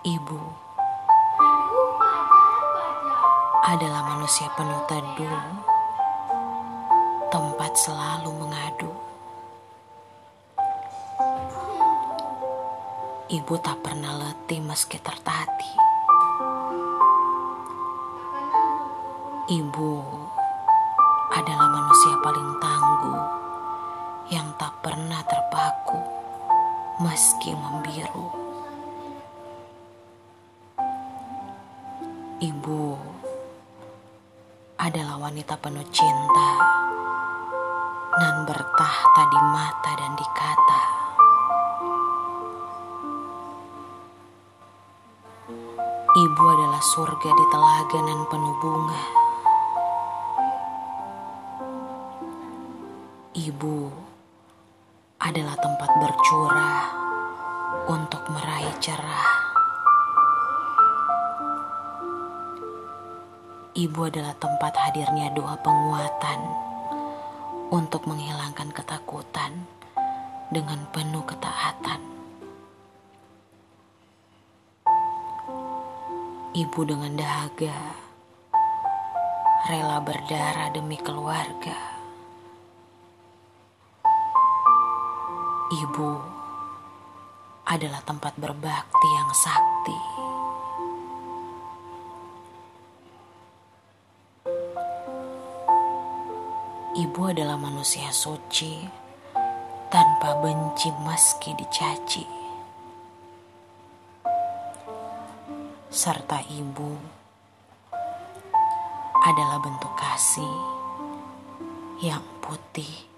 Ibu adalah manusia penuh teduh, tempat selalu mengadu. Ibu tak pernah letih meski tertatih. Ibu adalah manusia paling tangguh yang tak pernah terpaku meski membiru. Ibu adalah wanita penuh cinta dan bertahta di mata dan di kata. Ibu adalah surga di telaga dan penuh bunga. Ibu adalah tempat bercurah untuk meraih cerah. Ibu adalah tempat hadirnya doa penguatan untuk menghilangkan ketakutan dengan penuh ketaatan. Ibu dengan dahaga rela berdarah demi keluarga. Ibu adalah tempat berbakti yang sakti. Ibu adalah manusia suci tanpa benci meski dicaci. Serta ibu adalah bentuk kasih yang putih